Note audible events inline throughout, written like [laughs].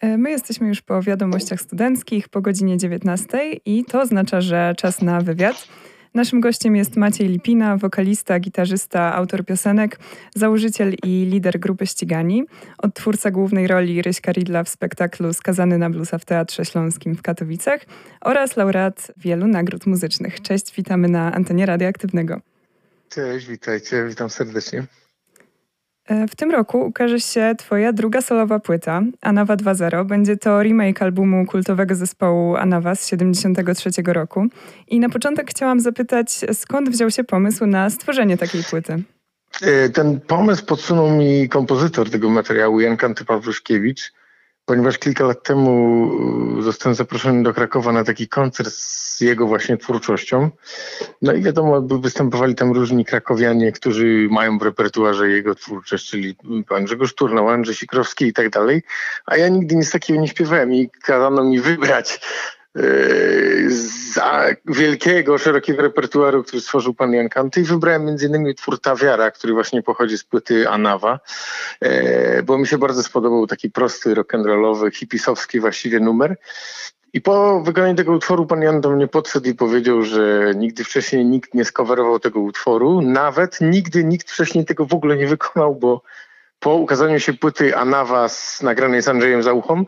E, my jesteśmy już po wiadomościach studenckich po godzinie 19 i to oznacza, że czas na wywiad. Naszym gościem jest Maciej Lipina, wokalista, gitarzysta, autor piosenek, założyciel i lider grupy Ścigani, odtwórca głównej roli Ryśka Ridla w spektaklu Skazany na bluesa w Teatrze Śląskim w Katowicach oraz laureat wielu nagród muzycznych. Cześć, witamy na antenie radioaktywnego. Cześć, witajcie, witam serdecznie. E, w tym roku ukaże się Twoja druga solowa płyta, Anawa 2.0. Będzie to remake albumu kultowego zespołu Anawa z 73 roku. I na początek chciałam zapytać, skąd wziął się pomysł na stworzenie takiej płyty? E, ten pomysł podsunął mi kompozytor tego materiału, Jan Kanty Pawluszkiewicz ponieważ kilka lat temu e, zostałem zaproszony do Krakowa na taki koncert z jego właśnie twórczością. No i wiadomo, występowali tam różni krakowianie, którzy mają w repertuarze jego twórczość, czyli pan Grzegorz Turnał, Andrzej Sikrowski i tak dalej. A ja nigdy nic takiego nie śpiewałem i kazano mi wybrać za wielkiego, szerokiego repertuaru, który stworzył pan Jan Kanty i wybrałem innymi utwór Tawiara, który właśnie pochodzi z płyty Anawa, e, bo mi się bardzo spodobał taki prosty, rock'n'rollowy, hipisowski właściwie numer. I po wykonaniu tego utworu pan Jan do mnie podszedł i powiedział, że nigdy wcześniej nikt nie skowerował tego utworu, nawet nigdy nikt wcześniej tego w ogóle nie wykonał, bo po ukazaniu się płyty Anawa z nagranej z Andrzejem Zauchą,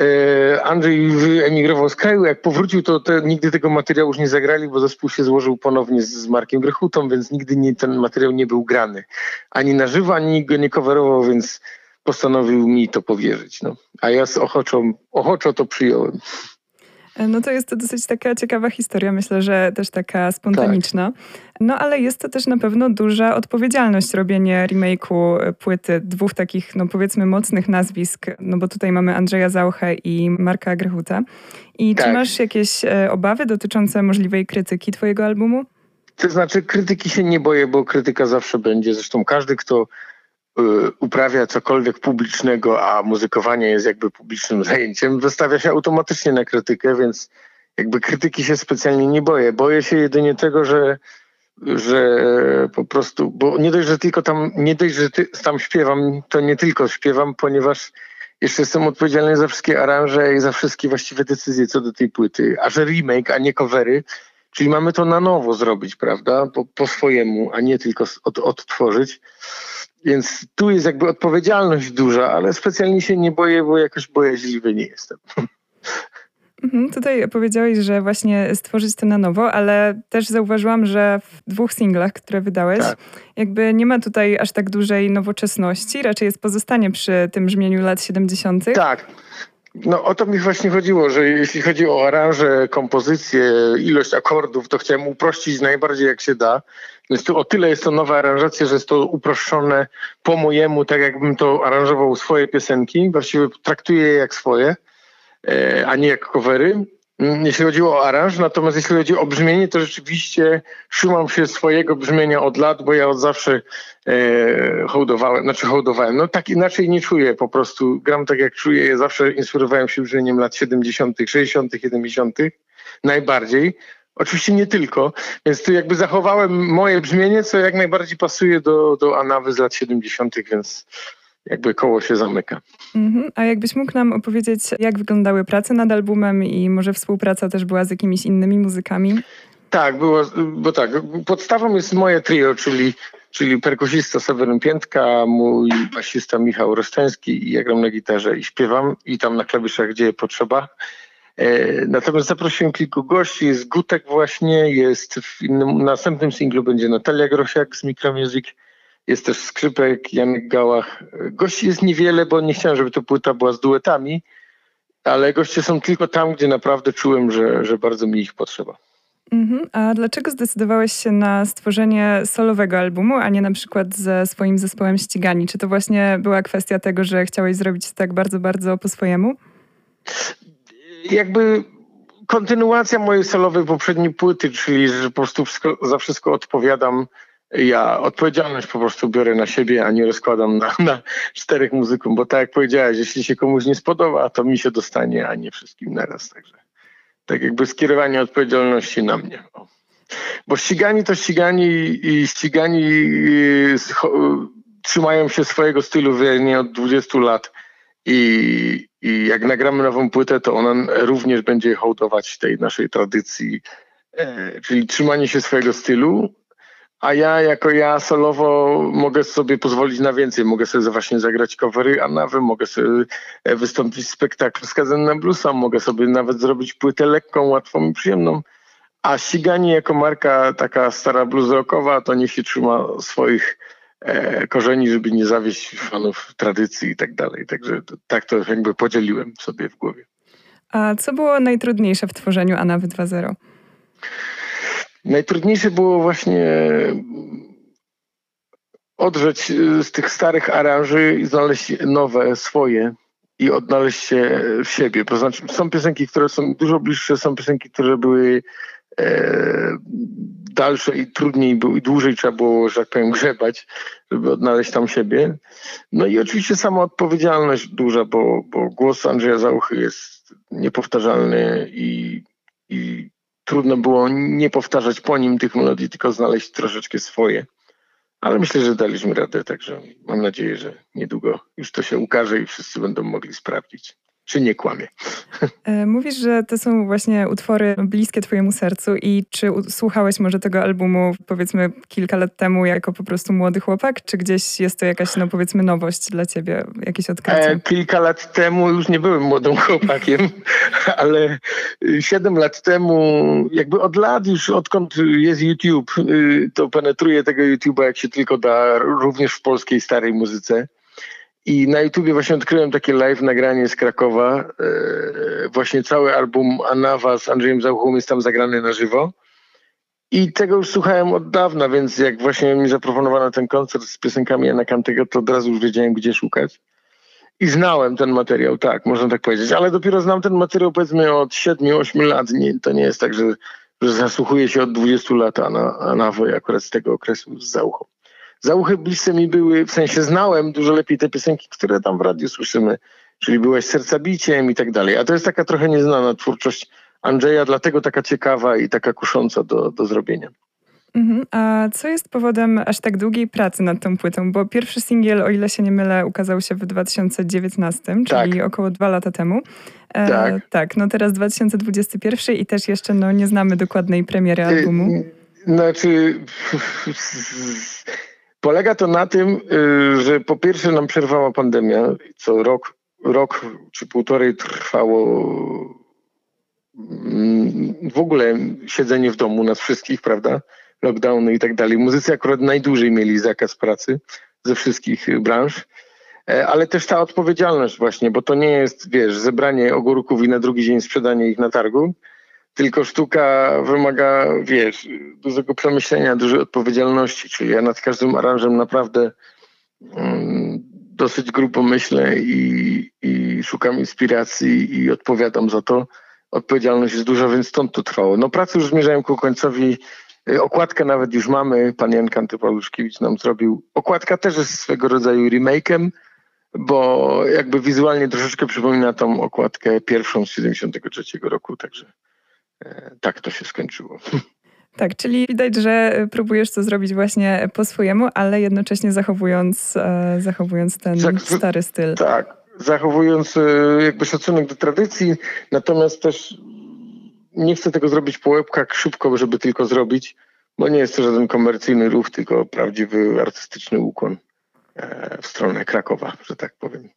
e, Andrzej wyemigrował z kraju. Jak powrócił, to te, nigdy tego materiału już nie zagrali, bo zespół się złożył ponownie z, z Markiem Grechutą, więc nigdy nie, ten materiał nie był grany. Ani na żywo, ani go nie coverował, więc postanowił mi to powierzyć. No. A ja z ochoczą, ochoczo to przyjąłem. No to jest to dosyć taka ciekawa historia, myślę, że też taka spontaniczna. Tak. No ale jest to też na pewno duża odpowiedzialność robienie remake'u płyty dwóch takich, no powiedzmy, mocnych nazwisk, no bo tutaj mamy Andrzeja Zauchę i Marka Grechuta. I tak. czy masz jakieś e, obawy dotyczące możliwej krytyki twojego albumu? To znaczy krytyki się nie boję, bo krytyka zawsze będzie. Zresztą każdy, kto uprawia cokolwiek publicznego, a muzykowanie jest jakby publicznym [laughs] zajęciem, wystawia się automatycznie na krytykę, więc jakby krytyki się specjalnie nie boję. Boję się jedynie tego, że że po prostu, bo nie dość, że tylko tam, nie dość, że ty, tam śpiewam, to nie tylko śpiewam, ponieważ jeszcze jestem odpowiedzialny za wszystkie aranże i za wszystkie właściwe decyzje co do tej płyty, a że remake, a nie covery, czyli mamy to na nowo zrobić, prawda, po, po swojemu, a nie tylko od, odtworzyć. Więc tu jest jakby odpowiedzialność duża, ale specjalnie się nie boję, bo jakoś bojaźliwy nie jestem. Mhm, tutaj powiedziałeś, że właśnie stworzyć to na nowo, ale też zauważyłam, że w dwóch singlach, które wydałeś, tak. jakby nie ma tutaj aż tak dużej nowoczesności, raczej jest pozostanie przy tym brzmieniu lat 70. Tak. No o to mi właśnie chodziło, że jeśli chodzi o aranże, kompozycję, ilość akordów, to chciałem uprościć najbardziej jak się da. Więc tu o tyle jest to nowa aranżacja, że jest to uproszczone po mojemu, tak jakbym to aranżował swoje piosenki. Właściwie traktuję je jak swoje, e, a nie jak covery. Mm, jeśli chodzi o aranż, natomiast jeśli chodzi o brzmienie, to rzeczywiście trzymam się swojego brzmienia od lat, bo ja od zawsze e, hołdowałem, znaczy hołdowałem, no tak inaczej nie czuję po prostu, gram tak jak czuję, ja zawsze inspirowałem się brzmieniem lat 70., 60., 70., najbardziej. Oczywiście nie tylko, więc tu jakby zachowałem moje brzmienie, co jak najbardziej pasuje do, do Anawy z lat 70., więc jakby koło się zamyka. Mhm. A jakbyś mógł nam opowiedzieć, jak wyglądały prace nad albumem i może współpraca też była z jakimiś innymi muzykami? Tak, było, bo tak, podstawą jest moje trio, czyli, czyli perkusista Seweryn Piętka, mój basista Michał Roszczeński i ja gram na gitarze i śpiewam i tam na klawiszach, gdzie potrzeba. E, natomiast zaprosiłem kilku gości, jest Gutek właśnie, jest w innym, następnym singlu będzie Natalia Grosiak z Micromusic, jest też Skrzypek, Janek Gałach. Gości jest niewiele, bo nie chciałem, żeby to płyta była z duetami, ale goście są tylko tam, gdzie naprawdę czułem, że, że bardzo mi ich potrzeba. Mhm. A dlaczego zdecydowałeś się na stworzenie solowego albumu, a nie na przykład ze swoim zespołem ścigani? Czy to właśnie była kwestia tego, że chciałeś zrobić tak bardzo, bardzo po swojemu? Jakby kontynuacja mojej solowej poprzedniej płyty, czyli że po prostu wszystko, za wszystko odpowiadam ja odpowiedzialność po prostu biorę na siebie, a nie rozkładam na, na czterech muzyków, bo tak jak powiedziałeś, jeśli się komuś nie spodoba, to mi się dostanie, a nie wszystkim naraz. Także tak jakby skierowanie odpowiedzialności na mnie. Bo ścigani to ścigani i ścigani y, trzymają się swojego stylu wiernie od 20 lat i, i jak nagramy nową płytę, to ona również będzie hołdować tej naszej tradycji, e, czyli trzymanie się swojego stylu, a ja jako ja solowo mogę sobie pozwolić na więcej. Mogę sobie właśnie zagrać covery Anawy, mogę sobie e, wystąpić w spektaklu z na Bluesa, mogę sobie nawet zrobić płytę lekką, łatwą i przyjemną. A ściganie jako marka taka stara blues to niech się trzyma swoich e, korzeni, żeby nie zawieść fanów tradycji i tak dalej. Także to, tak to jakby podzieliłem sobie w głowie. A co było najtrudniejsze w tworzeniu Anawy 2.0? Najtrudniejsze było właśnie odrzeć z tych starych aranży i znaleźć nowe, swoje i odnaleźć się w siebie. To znaczy, są piosenki, które są dużo bliższe, są piosenki, które były e, dalsze i trudniej było, i dłużej trzeba było, że tak powiem, grzebać, żeby odnaleźć tam siebie. No i oczywiście sama odpowiedzialność duża, bo, bo głos Andrzeja Załuchy jest niepowtarzalny i, i trudno było nie powtarzać po nim tych melodii, tylko znaleźć troszeczkę swoje. Ale myślę, że daliśmy radę, także mam nadzieję, że niedługo już to się ukaże i wszyscy będą mogli sprawdzić czy nie kłamie. E, mówisz, że to są właśnie utwory bliskie Twojemu sercu i czy słuchałeś może tego albumu powiedzmy kilka lat temu jako po prostu młody chłopak, czy gdzieś jest to jakaś, no powiedzmy, nowość dla Ciebie, jakieś odkrycie? E, kilka lat temu już nie byłem młodym [laughs] chłopakiem, ale siedem lat temu, jakby od lat już, odkąd jest YouTube, y, to penetruję tego YouTube'a jak się tylko da, również w polskiej starej muzyce. I na YouTubie właśnie odkryłem takie live nagranie z Krakowa. E, właśnie cały album Anawa z Andrzejem Zauchą jest tam zagrany na żywo. I tego już słuchałem od dawna, więc jak właśnie mi zaproponowano ten koncert z piosenkami Jana Kantego, to od razu już wiedziałem, gdzie szukać. I znałem ten materiał, tak, można tak powiedzieć, ale dopiero znam ten materiał powiedzmy od 7-8 lat. Nie, to nie jest tak, że, że zasłuchuję się od 20 lat na, na akurat z tego okresu z Zauchą. Zauchy bliskie mi były, w sensie znałem dużo lepiej te piosenki, które tam w radiu słyszymy, czyli byłeś serca biciem i tak dalej. A to jest taka trochę nieznana twórczość Andrzeja, dlatego taka ciekawa i taka kusząca do, do zrobienia. Mhm. A co jest powodem aż tak długiej pracy nad tą płytą? Bo pierwszy singiel, o ile się nie mylę, ukazał się w 2019, czyli tak. około dwa lata temu. E, tak. tak, no teraz 2021 i też jeszcze no, nie znamy dokładnej premiery albumu. Znaczy, Polega to na tym, y, że po pierwsze nam przerwała pandemia, co rok, rok czy półtorej trwało mm, w ogóle siedzenie w domu nas wszystkich, prawda? Lockdowny i tak dalej. Muzycy akurat najdłużej mieli zakaz pracy ze wszystkich branż, e, ale też ta odpowiedzialność właśnie, bo to nie jest, wiesz, zebranie ogórków i na drugi dzień sprzedanie ich na targu, tylko sztuka wymaga, wiesz, dużego przemyślenia, dużej odpowiedzialności. Czyli ja nad każdym aranżem naprawdę um, dosyć grubo myślę i, i szukam inspiracji i odpowiadam za to. Odpowiedzialność jest duża, więc stąd to trwało. No prace już zmierzają ku końcowi. Y, okładkę nawet już mamy. Pan Jan Kanty-Paluszkiewicz nam zrobił. Okładka też jest swego rodzaju remake'em, bo jakby wizualnie troszeczkę przypomina tą okładkę pierwszą z 73 roku, także tak to się skończyło. [laughs] Tak, czyli widać, że próbujesz to zrobić właśnie po swojemu, ale jednocześnie zachowując, e, zachowując ten Zach stary styl. Tak, zachowując e, jakby szacunek do tradycji, natomiast też nie chcę tego zrobić po łebkach szybko, żeby tylko zrobić, bo nie jest to żaden komercyjny ruch, tylko prawdziwy artystyczny ukłon w stronę Krakowa, że tak powiem.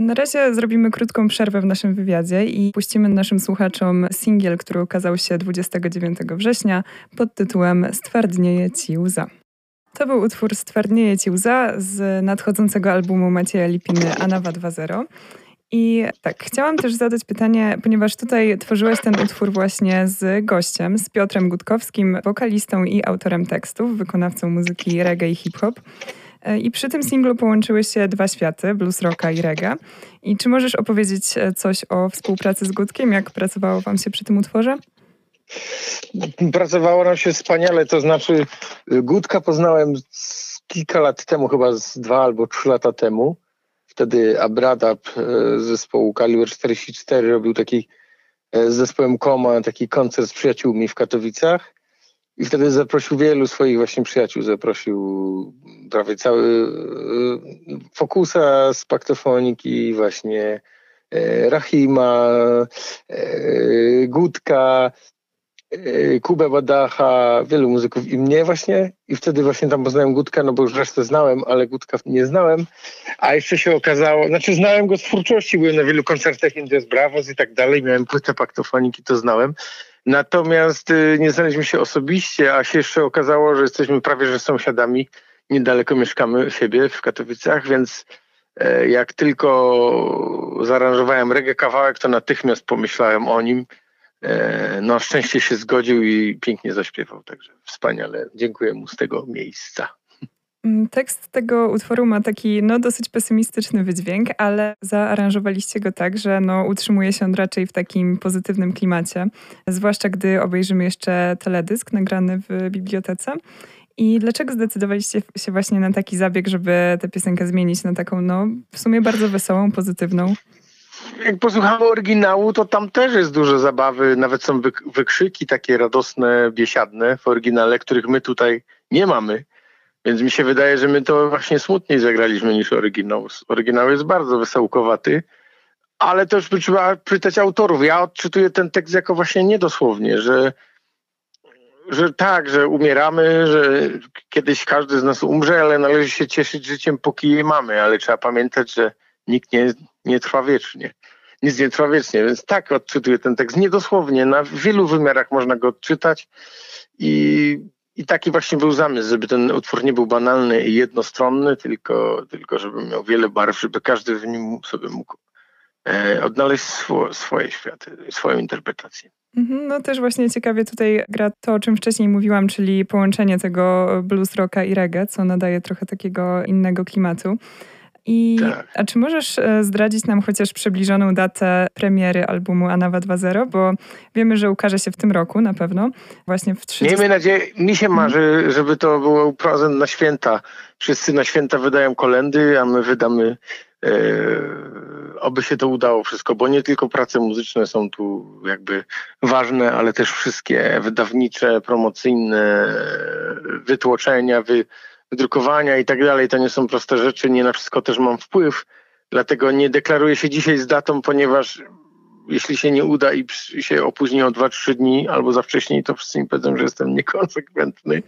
Na razie zrobimy krótką przerwę w naszym wywiadzie i puścimy naszym słuchaczom singiel, który ukazał się 29 września pod tytułem Stwardnieje ci łza. To był utwór Stwardnieje ci łza z nadchodzącego albumu Macieja Lipiny Anawa 2.0. I tak, chciałam też zadać pytanie, ponieważ tutaj tworzyłeś ten utwór właśnie z gościem, z Piotrem Gutkowskim, wokalistą i autorem tekstów, wykonawcą muzyki reggae i hip-hop. E, I przy tym singlu połączyły się dwa światy, blues rocka i reggae. I czy możesz opowiedzieć e, coś o współpracy z Gutkiem? Jak pracowało wam się przy tym utworze? Pracowało nam się wspaniale, to znaczy Gutka poznałem kilka lat temu, chyba z dwa albo trzy lata temu. Wtedy Abradab z zespołu Kaliber 44 robił taki z zespołem Koma taki koncert z przyjaciółmi w Katowicach. I wtedy zaprosił wielu swoich właśnie przyjaciół, zaprosił prawie cały y, Fokusa z Paktofoniki, właśnie Rahima, Gutka, Kubę Badacha, wielu muzyków i mnie właśnie. I wtedy właśnie tam poznałem Gutka, no bo już resztę znałem, ale Gutka nie znałem. A jeszcze się okazało, znaczy znałem go z twórczości, byłem na wielu koncertach Indies Bravos i tak dalej, miałem płytę paktofoniki, to znałem. Natomiast y, nie znaleźliśmy się osobiście, a się jeszcze okazało, że jesteśmy prawie że sąsiadami. Niedaleko mieszkamy siebie w Katowicach, więc e, jak tylko zaaranżowałem reggae kawałek, to natychmiast pomyślałem o nim. E, no, szczęście się zgodził i pięknie zaśpiewał, także wspaniale. Dziękuję mu z tego miejsca. Mm, tekst tego utworu ma taki no, dosyć pesymistyczny wydźwięk, ale zaaranżowaliście go tak, że no, utrzymuje się on raczej w takim pozytywnym klimacie. Zwłaszcza gdy obejrzymy jeszcze teledysk nagrany w bibliotece. I dlaczego zdecydowaliście się właśnie na taki zabieg, żeby tę piosenkę zmienić na taką, no, w sumie bardzo wesołą, pozytywną? Jak posłuchamy oryginału, to tam też jest dużo zabawy, nawet są wykrzyki takie radosne, biesiadne w oryginale, których my tutaj nie mamy. Więc mi się wydaje, że my to właśnie smutniej zagraliśmy niż oryginał. Oryginał jest bardzo wesołkowaty, ale też trzeba pytać autorów. Ja odczytuję ten tekst jako właśnie niedosłownie, że, że tak, że umieramy, że kiedyś każdy z nas umrze, ale należy się cieszyć życiem, póki je mamy, ale trzeba pamiętać, że nikt nie, nie trwa wiecznie. Nic nie trwa wiecznie, więc tak odczytuję ten tekst niedosłownie. Na wielu wymiarach można go odczytać i i taki właśnie był zamysł, żeby ten utwór nie był banalny i jednostronny, tylko, tylko żeby miał wiele barw, żeby każdy w nim sobie mógł odnaleźć swo, swoje światy, swoją interpretację. Mhm, no też właśnie ciekawie tutaj gra to, o czym wcześniej mówiłam, czyli połączenie tego blues rocka i reggae, co nadaje trochę takiego innego klimatu. I, tak. A czy możesz e, zdradzić nam chociaż przybliżoną datę premiery albumu Anawa 2.0? Bo wiemy, że ukaże się w tym roku na pewno. Właśnie w 30... Miejmy nadzieję, mi się marzy, żeby to był prezent na święta. Wszyscy na święta wydają kolendy, a my wydamy e, oby się to udało wszystko, bo nie tylko prace muzyczne są tu jakby ważne, ale też wszystkie wydawnicze, promocyjne wytłoczenia, wy, wydrukowania i tak dalej. To nie są proste rzeczy, nie na wszystko też mam wpływ. Dlatego nie deklaruję się dzisiaj z datą, ponieważ jeśli się nie uda i się opóźni o 2-3 dni albo za wcześnie, to wszyscy mi powiedzą, że jestem niekonsekwentny.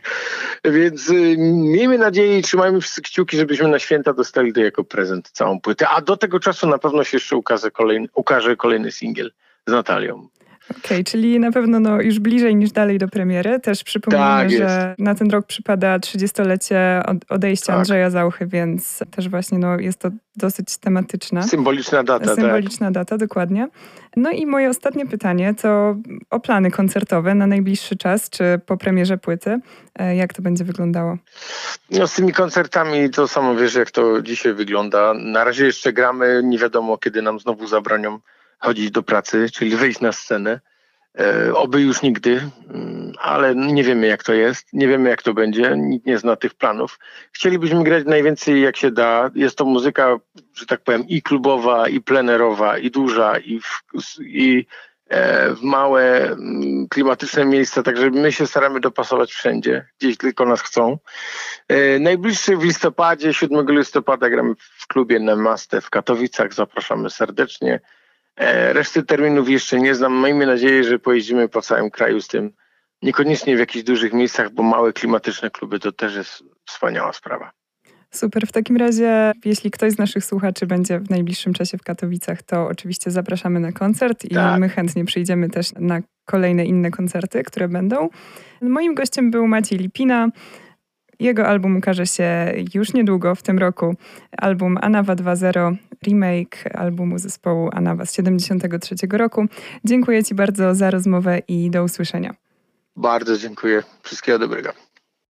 Więc y, miejmy nadzieję i trzymajmy wszyscy kciuki, żebyśmy na święta dostali to jako prezent całą płytę. A do tego czasu na pewno się jeszcze ukaże kolejny, ukaże kolejny singiel z Natalią. Okej, okay, czyli na pewno no, już bliżej niż dalej do premiery. Też przypomnijmy, tak że na ten rok przypada 30-lecie odejścia tak. Andrzeja Zauchy, więc też właśnie no, jest to dosyć tematyczna. Symboliczna data. Tak. Symboliczna tak. data, dokładnie. No i moje ostatnie pytanie to o plany koncertowe na najbliższy czas, czy po premierze płyty. E, jak to będzie wyglądało? No z tymi koncertami to samo wiesz, jak to dzisiaj wygląda. Na razie jeszcze gramy, nie wiadomo kiedy nam znowu zabronią chodzić do pracy, czyli wyjść na scenę. E, oby już nigdy, mm, ale nie wiemy jak to jest, nie wiemy jak to będzie, nikt nie zna tych planów. Chcielibyśmy grać najwięcej jak się da. Jest to muzyka, że tak powiem, i klubowa, i plenerowa, i duża, i w, i e, w małe mm, klimatyczne miejsca, także my się staramy dopasować wszędzie, gdzieś tylko nas chcą. E, najbliższy w listopadzie, 7 listopada gramy w klubie Nemaste w Katowicach, zapraszamy serdecznie. E, reszty terminów jeszcze nie znam. Miejmy nadzieję, że pojeździmy po całym kraju z tym. Niekoniecznie w jakichś dużych miejscach, bo małe klimatyczne kluby to też jest wspaniała sprawa. Super. W takim razie, jeśli ktoś z naszych słuchaczy będzie w najbliższym czasie w Katowicach, to oczywiście zapraszamy na koncert i tak. my chętnie przyjdziemy też na kolejne inne koncerty, które będą. Moim gościem był Maciej Lipina. Jego album ukaże się już niedługo, w tym roku. Album Anawa 2.0, remake albumu zespołu Anawa z 73 roku. Dziękuję Ci bardzo za rozmowę i do usłyszenia. Bardzo dziękuję. Wszystkiego dobrego.